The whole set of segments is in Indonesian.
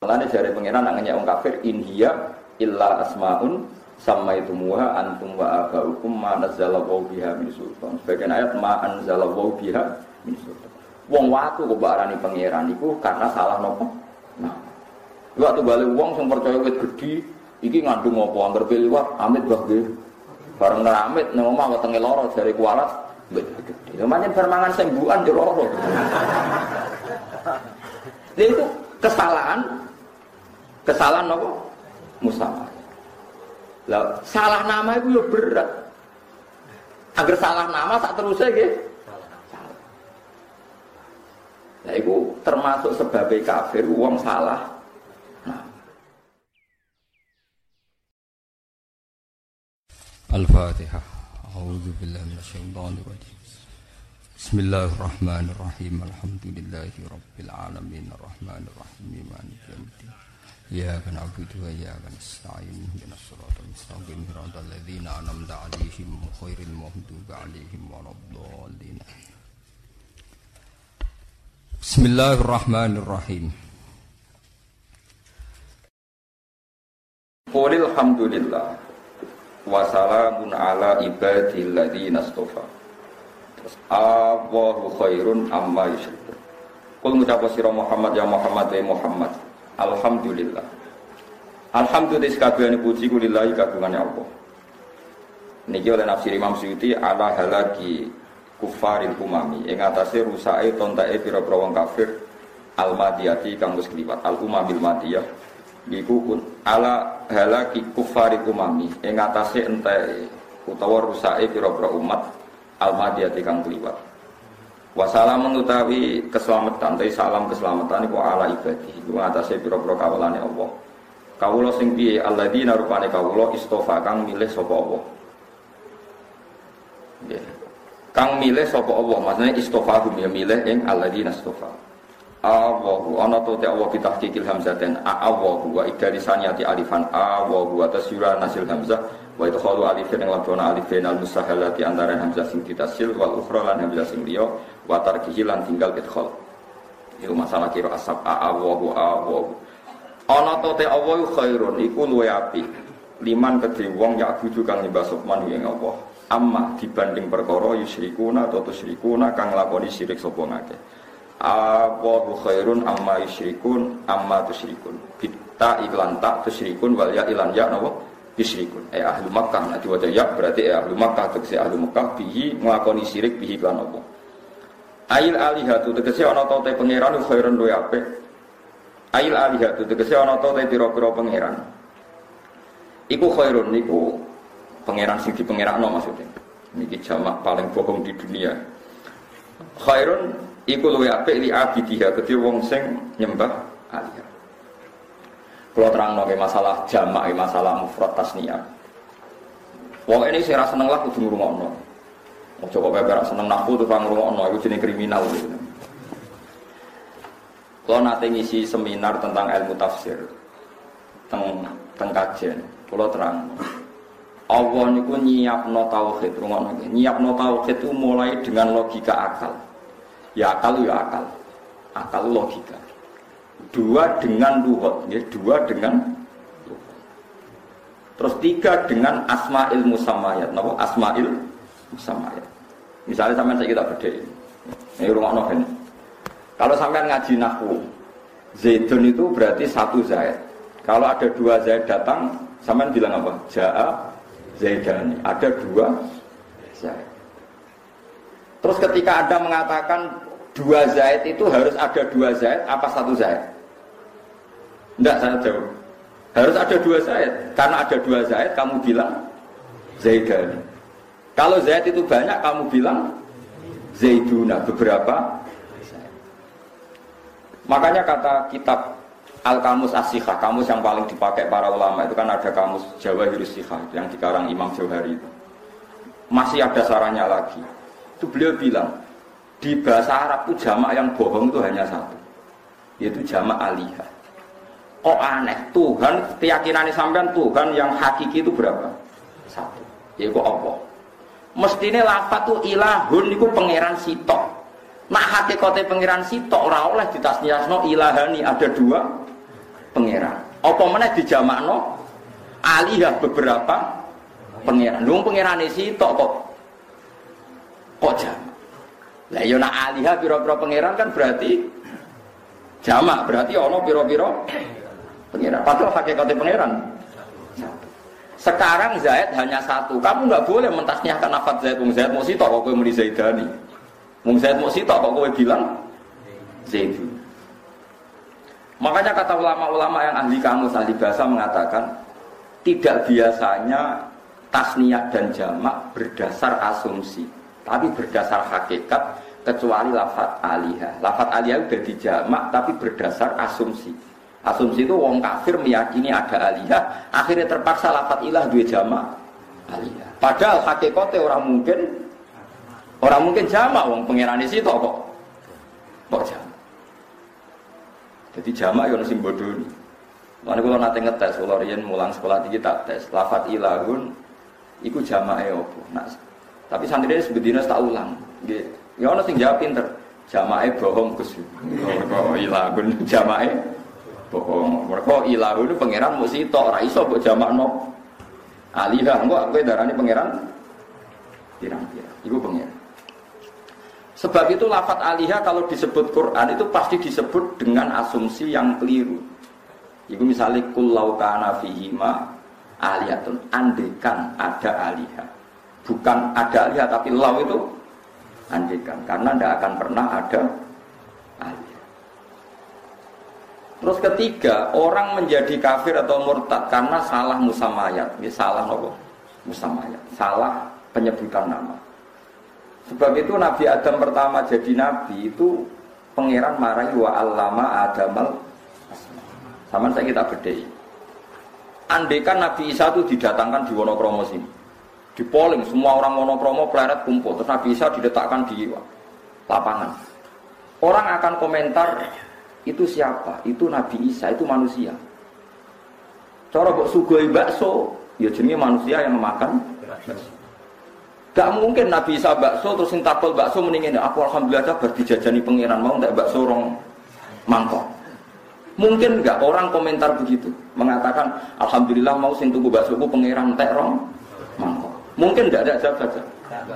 Mulane jare pangeran nak ngenyek wong kafir inhiya illa asmaun sama itu muha antum wa abaukum ma nazzalallahu biha min sultan. Sebagian ayat ma anzalallahu biha min sultan. Wong watu kok barani pangeran iku karena salah nopo? Nah. Waktu balik wong sing percaya wit gedhi iki ngandung apa angger liwat amit bah nggih. Bareng ngeramit ning omah wetenge lara jare kualat wit gedhi. Lha pancen permangan sembuhan yo lara. itu kesalahan kesalahan nopo? Musamah. Lah salah nama itu ya berat. Agar salah nama tak terus aja. Nah, itu termasuk sebagai kafir, uang salah. Nah. Al-Fatihah. A'udzu billahi minasyaitonir rajim. Bismillahirrahmanirrahim. Alhamdulillahi rabbil alamin. Arrahmanir rahim. Maliki yaumiddin. Ya kan aku itu ya kan stain ya suratul mustaqim hirata ladzina anamta khairin khairil maghdubi alaihim waladdallin Bismillahirrahmanirrahim Qulil hamdulillah wa wasalamun ala ibadil ladzina Allahu khairun amma yusyrikun Kul Muhammad Ya Muhammad ya Muhammad ya Muhammad Alhamdulillah. Alhamdulillah sekabehane puji kulillahi kagungannya Allah. Niki oleh nafsir Imam Suyuti ala halaki kufaril umami ing atase rusake tontake pira-pira wong kafir al madiyati kang wis kliwat al umamil madiyah iku kun ala halaki kufaril umami ing atase entek utawa rusake pira-pira umat al madiyati kang kliwat Wasalam mengutawi keselamatan, tapi salam keselamatan itu ala ibadi. Itu mengatasi piro-piro kawalane Allah. Kawulo sing piye alladzina rupane kawulo istofa kang milih sapa Allah. Yeah. Kang milih sapa Allah, maksudnya istofa ya milih ing alladzina istofa. Allahu ana to te Allah bitahqiqil hamzaten Allahu wa idari saniyati alifan Allahu atas yura nasil hamzah wa idkhalu alifin ing labona alifin al mustahalati antara hamzah sing ditasil wal ukhra hamzah sing liya wa tarkihi lan tinggal idkhal itu masalah kira asab Allahu Allahu ana to te Allah khairun iku luwe api liman kedhe wong ya buju kang nyembah sopman ing Allah amma dibanding perkara yusyrikuna atau tusyrikuna kang lakoni syirik sapa ngakeh Allahu khairun amma yusyrikun amma tusyrikun. Kita iklan tak tusyrikun wal ya ilan ya napa? Yusyrikun. Eh ahli Makkah nanti diwaca ya berarti eh ahli Makkah tegese ahli Makkah bihi nglakoni syirik bihi lan apa? Ail alihatu tegese ana ta te pangeran khairun luwe apik. Ail alihatu tegese ana ta te pira-pira pangeran. Iku khairun niku pangeran sing dipengerakno maksudnya. Niki jamak paling bohong di dunia. Khairun iku luwe apik li abidiha kedhe wong sing nyembah alihah. Kalau terang nongke masalah jamak, masalah mufrad tasniyah. Wong ini saya rasa seneng lah kudu ngrungokno. Coba beber seneng nahu tuh pang ngrungokno itu jenis kriminal gitu. Kalau nanti ngisi seminar tentang ilmu tafsir, tentang teng kajian, kalau terang. Allah niku nyiapno tauhid, rungokno nyiapno tauhid itu mulai dengan logika akal. Ya akal ya akal. Akal logika. Dua dengan luhut, ya, dua dengan Terus tiga dengan asma'il musamayat. Napa? Asma'il musamayat. Misalnya sampai saya kita beda ini rumah novel. Kalau sampai ngaji nahu, Zaidun itu berarti satu Zaid. Kalau ada dua Zaid datang, sampai bilang apa? Ja'a Zaidani. Ada dua Zaid. Terus ketika Anda mengatakan dua Zaid itu harus ada dua Zaid, apa satu Zaid? Tidak, saya jawab. Harus ada dua Zaid. Karena ada dua Zaid, kamu bilang Zaidani. Kalau Zaid itu banyak, kamu bilang Zaiduna. Beberapa Makanya kata kitab Al-Kamus As-Sikhah, kamus yang paling dipakai para ulama itu kan ada kamus Jawa Sikhah yang dikarang Imam Jauhari itu. Masih ada sarannya lagi. Itu beliau bilang, di bahasa Arab itu jamak yang bohong itu hanya satu, yaitu jamak alihah. Kok aneh, Tuhan, keyakinan sampean Tuhan yang hakiki itu berapa? Satu, yaitu Allah. Mestinya lafat tuh ilahun itu pangeran sitok. Nah hakikatnya pangeran sitok ora oleh ditasniasno ilahani ada dua pangeran. Apa meneh dijamakno alihah beberapa pangeran. Lu pangerane sitok kok kok jamak. Lah yo nak alihah pira-pira pangeran kan berarti jamak, berarti ono pira-pira pangeran. Padahal hakikatnya pangeran. Sekarang Zaid hanya satu. Kamu nggak boleh mentasnyahkan nafat Zaid. Mung Zaid mau sitok kok kowe muni Zaidani. Mung Zaid mau sitok kok kowe bilang Zaidu. Makanya kata ulama-ulama yang ahli kamus, ahli bahasa mengatakan tidak biasanya tasniah dan jamak berdasar asumsi, tapi berdasar hakikat kecuali lafat alihah. Lafat alihah sudah dijamak tapi berdasar asumsi. Asumsi itu wong kafir meyakini ada alihah, akhirnya terpaksa lafat ilah dua jama alihah. Padahal hakikatnya orang mungkin orang mungkin jama wong pangeran itu kok kok jama. Jadi jama yang sing bodoh. Mana kalau nanti ngetes, kalau rian mulang sekolah tinggi tak tes, lafat ilahun, ikut jama opo. Nah, tapi santri ini sebetulnya tak ulang. Ya orang sing jawab pinter, jama bohong kesu. Oh, ilahun jama bohong. Mereka ilahu itu pangeran mesti tok ra iso mbok jamakno. Alihah engko kowe darani pangeran pirang-pirang. Iku pangeran. Sebab itu lafat alihah kalau disebut Quran itu pasti disebut dengan asumsi yang keliru. Iku misalnya kullau kana fihima aliyatun andekan ada alihah. Bukan ada alihah tapi lau itu andekan karena tidak akan pernah ada alihah. Terus ketiga, orang menjadi kafir atau murtad karena salah musamayat. Ini salah apa? Musamayat. Salah penyebutan nama. Sebab itu Nabi Adam pertama jadi Nabi itu pangeran marahi wa allama adamal sama saya kita bedai. Andekan Nabi Isa itu didatangkan di Wonokromo sini. Di polling, semua orang Wonokromo pleret kumpul. Terus Nabi Isa diletakkan di lapangan. Orang akan komentar itu siapa? Itu Nabi Isa, itu manusia. Cara kok sugoi bakso, ya jenis manusia yang makan Gak mungkin Nabi Isa bakso terus takol bakso mendingin aku alhamdulillah aja berdijajani pangeran mau tak bakso rong mangkok. Mungkin nggak orang komentar begitu mengatakan alhamdulillah mau sing tunggu bakso ku pangeran tak rong mangkok. Mungkin tidak ada jawab saja.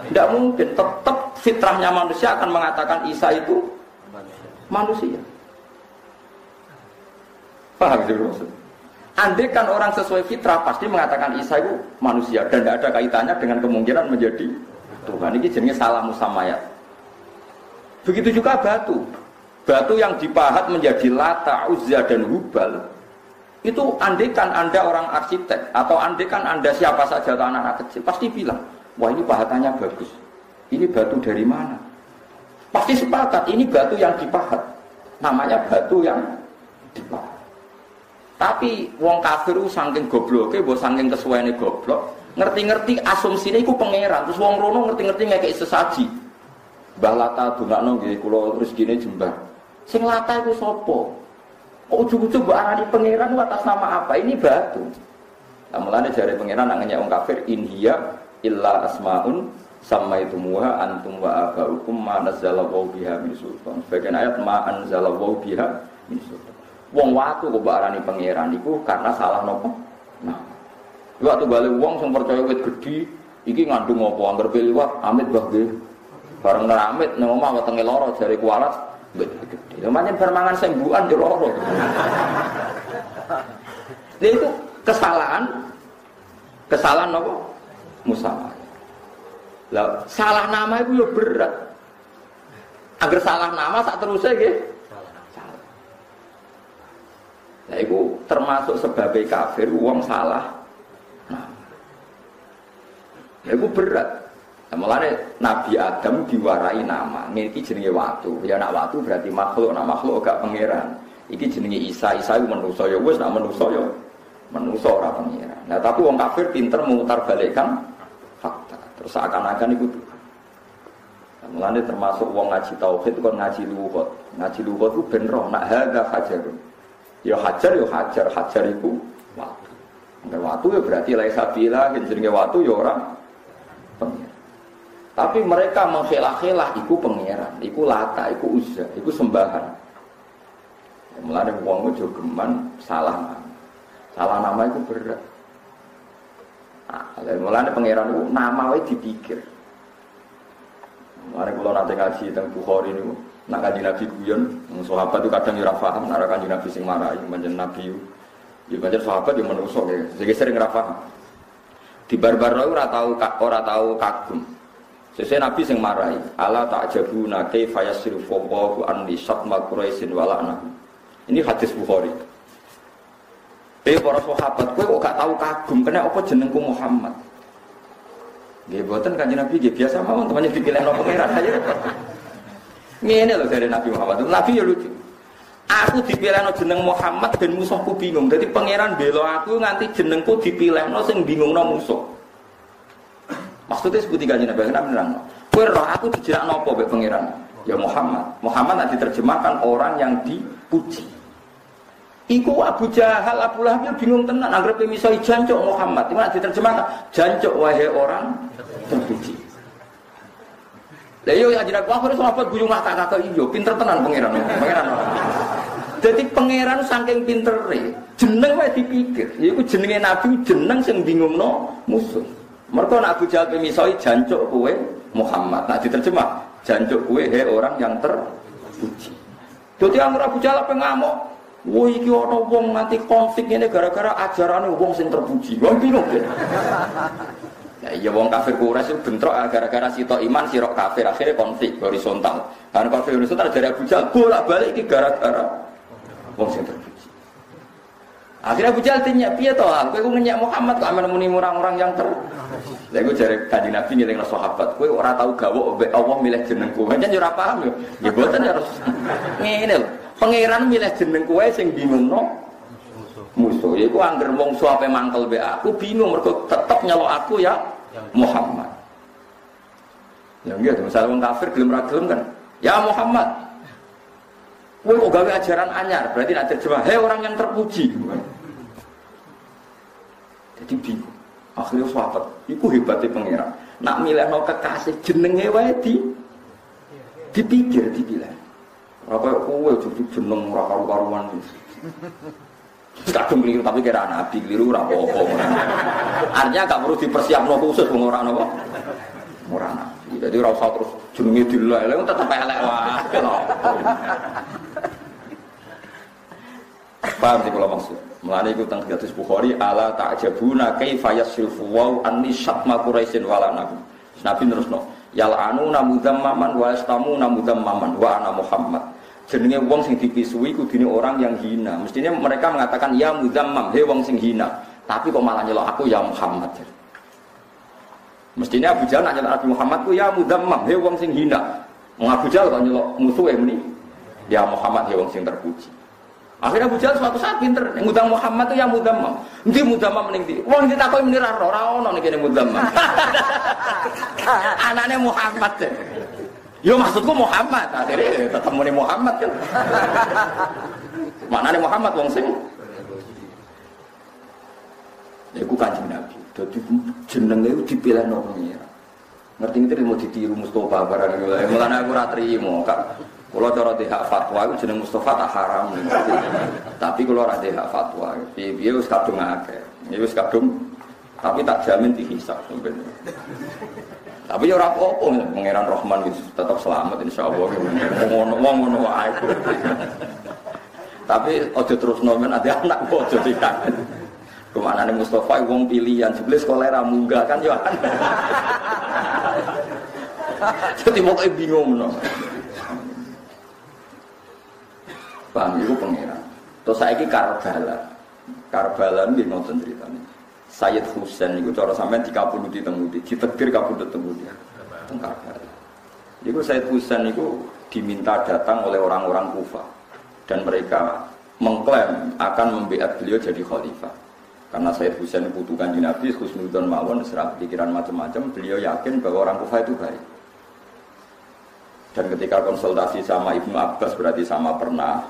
Tidak mungkin. Tetap fitrahnya manusia akan mengatakan Isa itu manusia. Paham itu maksud? Andai kan orang sesuai fitrah pasti mengatakan Isa itu manusia dan tidak ada kaitannya dengan kemungkinan menjadi Tuhan. Ini jenis salah musamayat. Begitu juga batu. Batu yang dipahat menjadi lata, uzza dan hubal itu andekan anda orang arsitek atau andekan anda siapa saja atau anak-anak kecil pasti bilang wah ini pahatannya bagus ini batu dari mana pasti sepakat ini batu yang dipahat namanya batu yang dipahat tapi wong kafir ku saking gobloke, mbok saking kesuwene goblok, ngerti-ngerti asumsine iku pangeran. Terus wong rono ngerti-ngerti ngekek sesaji. Mbah Lata dongakno nggih kula rezekine jembar. Sing Lata iku sapa? Kok ujug-ujug mbok arani pangeran atas nama apa? Ini batu. Lah mulane jare pangeran nak ngenyek wong kafir in hiya illa asmaun sama itu muha antum wa abaukum ma nazzalallahu biha min sultan. Sebagian ayat ma anzalallahu biha min sultan. Wong watu kok arani pangeran iku karena salah nopo. Nah. Waktu balik wong sing percaya wit gedhi iki ngandung apa angger liwat amit bah nggih. Bareng amit nang omah wetenge lara jare kualat wit gedhi. Ya pancen permangan sembuhan yo lara. Itu kesalahan kesalahan nopo? Musalah. Lah salah nama itu yo berat. Agar salah nama tak terusnya gitu. Nah, itu termasuk sebagai kafir, uang salah. Nah, itu berat. Nah, mulanya Nabi Adam diwarai nama, ini jenenge waktu. Ya nak waktu berarti makhluk, nak makhluk gak pangeran. Iki jenenge Isa, Isa itu manusia ya wes nak manusia ya manusia orang pangeran. Nah tapi uang kafir pinter memutar balikkan fakta. Terus seakan-akan itu Nah, mulanya termasuk uang ngaji tauhid kan ngaji luhut. Ngaji luhut itu benroh, nak harga hajarun. Ya hajar ya hajar, hajar itu waktu. Waktu ya berarti lai sabila, jenenge waktu ya orang pengiran. Tapi mereka menghelah-helah iku pengiran, iku lata, iku uzza, iku sembahan. Mulane wong ojo geman salah nama. Salah nama itu berat. Nah, mulane pangeran itu nama wae dipikir. Mulane kula nate ngaji teng Bukhari niku, nak kaji Nabi guyon, sahabat itu kadang ora paham, nak kaji Nabi sing marahi pancen Nabi Ya banyak sahabat yang menusuk ya, jadi sering rafa. Di barbar ora tahu ora tahu kagum. Sesuai Nabi sing marahi, ala ta'jabuna kaifa yasrifu Allahu an li satma Quraisyin wala'na. Ini hadis Bukhari. Eh para sahabat kowe kok gak tahu kagum kena apa jenengku Muhammad. Nggih boten kanjeng Nabi nggih biasa mawon temannya dipilih no pangeran aja. Ngene lho dari Nabi Muhammad. Nabi ya lucu. Aku dipilih no jeneng Muhammad dan musuhku bingung. Jadi pangeran belo aku nganti jenengku dipilih no sing bingung no musuh. Maksudnya seperti kajian Nabi Nabi bilang, kue roh aku dijerak nopo be pangeran. Ya Muhammad. Muhammad nanti diterjemahkan orang yang dipuji. Iku Abu Jahal, Abu Lahab bingung tenan. Agar pemisah jancok Muhammad. Gimana diterjemahkan? Jancok wahai orang. Lah iya, ajaran aku harus sahabat guyung mata kakak iyo, pinter tenan pangeran. Pangeran. Jadi pangeran saking pintere, jeneng wae dipikir. Iku jenenge Nabi jeneng sing bingungno musuh. Mereka nak Abu Jahal misoi jancuk kue Muhammad. Nah diterjemah jancuk kue he orang yang terpuji. Jadi yang Abu Jahal apa ngamuk? Wah iki ana wong nganti konflik ini gara-gara ajaran wong sing terpuji. Bingung ya. Ya iya wong kafir Quraisy bentrok gara-gara sitok iman sirok kafir akhirnya konflik horizontal. Karena konflik horizontal dari Abu Jahal bolak-balik iki gara-gara wong sing terpuji. Akhirnya Abu Jahal tanya, piye toh? Aku itu ngenyak Muhammad kok muni orang-orang yang ter. Lha iku jare kanjeng Nabi ngeling sahabat, kowe ora tau gawe Allah milih jenengku. Kan yo ora paham yo. Ya boten harus ngene lho. Pangeran milih jeneng kowe sing bingungno musuh. Ya iku angger wong suape mangkel be aku bingung mergo tetep nyelok aku ya Muhammad. Ya nggih, misalnya wong kafir gelem ra kan. Ya Muhammad, Kowe kok gawe ajaran anyar, berarti nak terjemah, hei orang yang terpuji. Jadi bingung. Akhirnya sahabat, itu hebatnya pangeran. Nak milih no kekasih jenenge wae di dipikir dipilih. Apa kowe jadi jeneng ora karu-karuan. Kadung keliru tapi kira nabi keliru ora apa-apa. Artinya gak perlu dipersiapno khusus wong ora napa. Ora nabi. Jadi ora usah terus jenenge dilelek tetep elek wae. Paham sih kalau maksud? Mulane iku teng hadis Bukhari ala ta'jabuna kaifa yasrifu wa anni syatma quraisyin wala nabi. Nabi terusno, yal'anu namudammaman wa yastamu namudammaman wa ana Muhammad. Jenenge wong sing dipisui kudune orang yang hina. Mestinya mereka mengatakan ya mudammam, he wong sing hina. Tapi kok malah nyelok aku ya Muhammad. Mestinya Abu Jahal nanya Nabi Muhammad ku ya mudammam, he wong sing hina. Wong Abu Jahal kok nyelok musuh ini. Ya Muhammad he wong sing terpuji. Akhirnya Abu Jahal suatu saat pinter, mudam Muhammad itu yang mudam Nanti mudam mending di. Wong ditakoi menira roh, ora nih kene mudam Anaknya Muhammad. Yo maksudku Muhammad, akhirnya tetap muni Muhammad kan. Mana nih Muhammad wong sing? Ya ku kanjeng Nabi. Jadi jenenge dipilih no Ngerti ngerti mau ditiru Mustafa barang itu. Mulane aku ora trimo, Kak. Kalau cara hak fatwa itu jeneng Mustafa tak haram. Tapi kalau ada hak fatwa, dia harus kadung akeh. Dia harus kadung, tapi tak jamin dihisap sebenarnya. Tapi ya ora apa-apa, Pangeran Rahman itu tetap selamat insya Allah. Ngono ngono wae. Tapi ojo terus nomen ada anak kok ojo tidak. Ke mana nih Mustafa wong pilihan, sebelah sekolah munggah kan ya. Jadi mau kayak bingung no. Paham itu pengiran. Terus saya ini Karbala. Karbala ini nonton ceritanya. Sayyid Husain itu cara sampai di kapul di temudi, ditegir kapul di temudi. Teng Karbala. Itu Sayyid Husain itu diminta datang oleh orang-orang Kufa dan mereka mengklaim akan membiat beliau jadi khalifah. Karena Sayyid Husain butuhkan di Nabi, Husnudon Mawon, serap pikiran macam-macam, beliau yakin bahwa orang Kufa itu baik. Dan ketika konsultasi sama Ibnu Abbas berarti sama pernah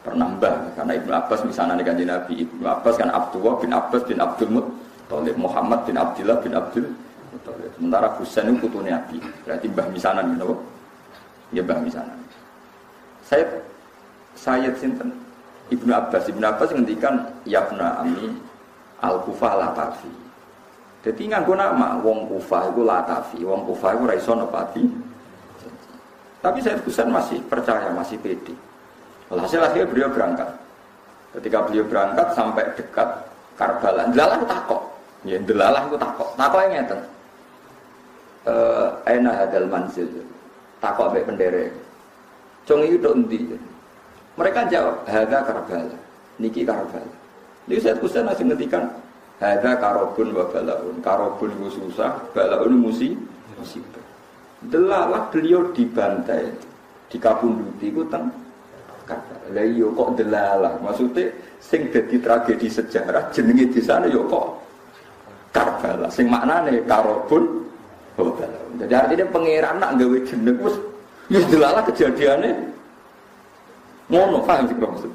pernah mbah karena Ibnu Abbas misalnya dengan Nabi. Ibnu Abbas kan Abdullah bin Abbas bin Abdul Muttalib Muhammad bin Abdullah bin Abdul Muttalib. Sementara Husain itu putu Nabi. Berarti mbah misanan gitu ya mbah misanan. Saya Sayyid sinten? Ibnu Abbas. Ibnu Abbas ngendikan yafna ami al kufah latafi jadi nganggo nama wong kufah itu latafi wong kufah itu raiso nepati tapi saya Husain masih percaya masih pede hasil akhirnya beliau berangkat ketika beliau berangkat sampai dekat Karbala delalah takok ya delalah itu takok takok yang ngeten eh enak hadal manzil takok ambek pendere cung itu endi mereka jawab, Hada Karbala. Niki Karbala. Ini saya masih ngertikan, Hada karobun wa balaun. Karobun itu susah, balaun musi, musibah. Delalah beliau dibantai, dikabunduti itu teng. Lah iya kok delalah. Maksudnya sing jadi tragedi sejarah jenenge sana yo kok Karbala. Sing maknane karobun wa balaun. Jadi artinya pangeran nak gawe jeneng wis wis delalah kejadiannya Ngono paham sih kalau maksud.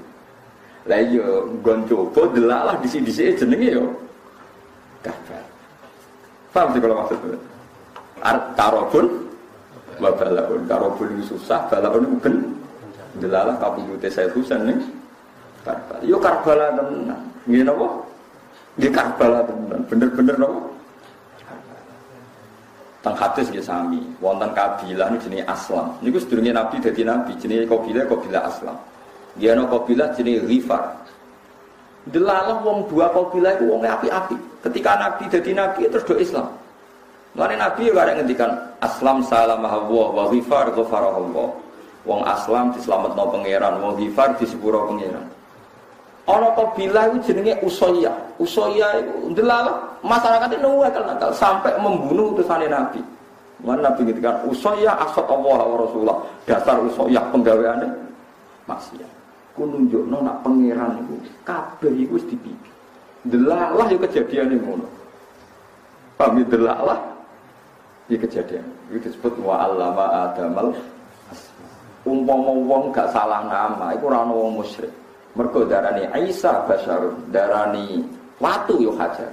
Lah iya gon coba delalah sini jenenge yo. Kafir. Paham sih kalau maksud. Art karobun wa balakun karobun susah balakun itu ben delalah kabuyute saya Husain nih. Karbala. Yo Karbala tenan. Ngene apa? Nggih Karbala tenan. Bener-bener napa? Tang hadis ya sami, wonten kabilah ini jenis Aslam. Niku sedurunge Nabi dadi Nabi, jenis kabilah kabilah Aslam. Dia no kabilah jenis Rifar. Delalah wong dua kabilah itu wongnya api-api. Ketika Nabi dadi Nabi terus do Islam. Lalu Nabi juga ada ngendikan Aslam salam Allah wa Rifar Allah. Wong Aslam no pangeran, wong Rifar sepuro pangeran. Ono kabilah itu jenenge Usoya. Usoya itu delalah masyarakat itu nakal sampai membunuh utusan Nabi. Mana Nabi ngintikan Usoya asat Allah wa Rasulullah. Dasar Usoya penggaweannya maksiat. Ku nunjukno nak pangeran itu kabeh itu wis dipipi. Delalah yo kejadian ngono. Paham ya? delalah ya kejadian. Itu disebut wa allama adamal umpama wong gak salah nama iku ora ono wong musyrik. Mergo darani Aisyah basyarun, darani watu yo hajar.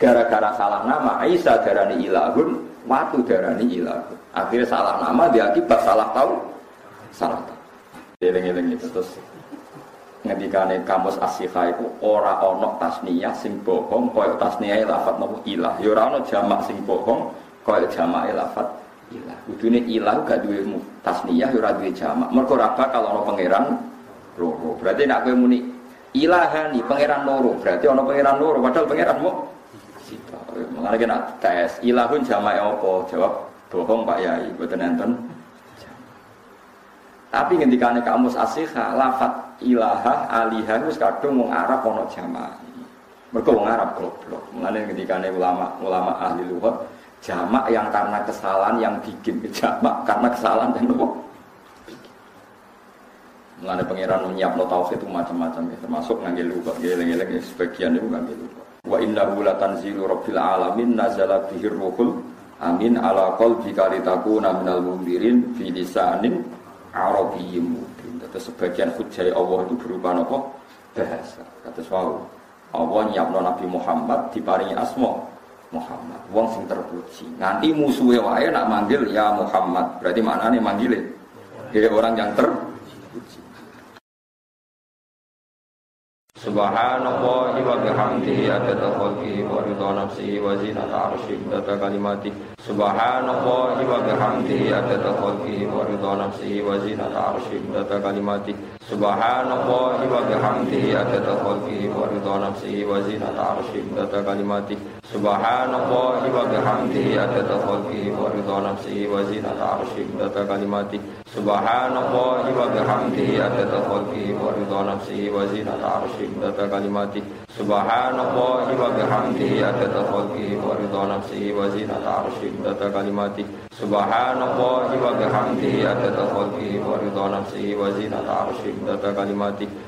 Gara-gara salah nama Aisyah darani ilahun, watu darani ilahun. Akhirnya salah nama diakibat salah tahu, salah tahu. Eling-eling itu terus ngendikane kamus asyifa iku ora ana tasniyah sing bohong kaya tasniyah lafat nopo ilah. Ya ora ana jamak sing bohong kaya jamak lafat ilah. Kudune ilah gak duwe tasniyah ya ora duwe jamak. Mergo ora bakal ana pangeran loro. Berarti nak kowe muni ilahani pangeran loro, berarti ana pangeran loro padahal pangeran mau sita. Mengenai kena tes ilahun jamae apa? Jawab bohong Pak Yai, mboten enten. Tapi ngendikane kamus asyiha lafat ilaha aliha wis kadung wong Arab ana jamaah. Mergo wong Arab goblok. Mulane ngendikane ulama ulama ahli lughah jamak yang karena kesalahan yang bikin jamak karena kesalahan dan apa? Mengenai pangeran menyiapno tauhid itu macam-macam ya, termasuk ngambil lupa, geleng-geleng ya, sebagian itu ngambil lupa. Wa inna la tanzilu rabbil alamin nazala bihir ruhul amin ala qalbi kalitakuna minal mundirin fi lisanin arabiyyin mubin. Sebagian hujjah Allah itu berupa apa? Bahasa. Kata wow. Allah nyiapno Nabi Muhammad diparingi asma Muhammad. Wong sing terpuji. Nanti musuhnya wae nak manggil ya Muhammad. Berarti mana nih manggilnya? Dia orang yang terpuji. سبحان الله وبحمده عدد خلقه ورضا نفسه وزينة عرشه عدد كلماته. سبحان الله وبحمده عدد خلقه ورضا نفسه وزينة عرشه عدد كلماته. سبحان الله وبحمده عدد خلقه ورضا نفسه وزينة عرشه عدد كلماته. سبحان الله وبحمده عدد خلقه ورضا نفسه وزينة عرشه عدد كلماته. سبحان الله وبحمده عدد خلقه ورضا نفسه وزينة عرشه wa bihamdihi adada khalqihi wa ridha nafsihi wa zinata arsyihi data kalimati Subhanallah wa bihamdihi adada khalqihi wa ridha nafsihi wa zinata arshih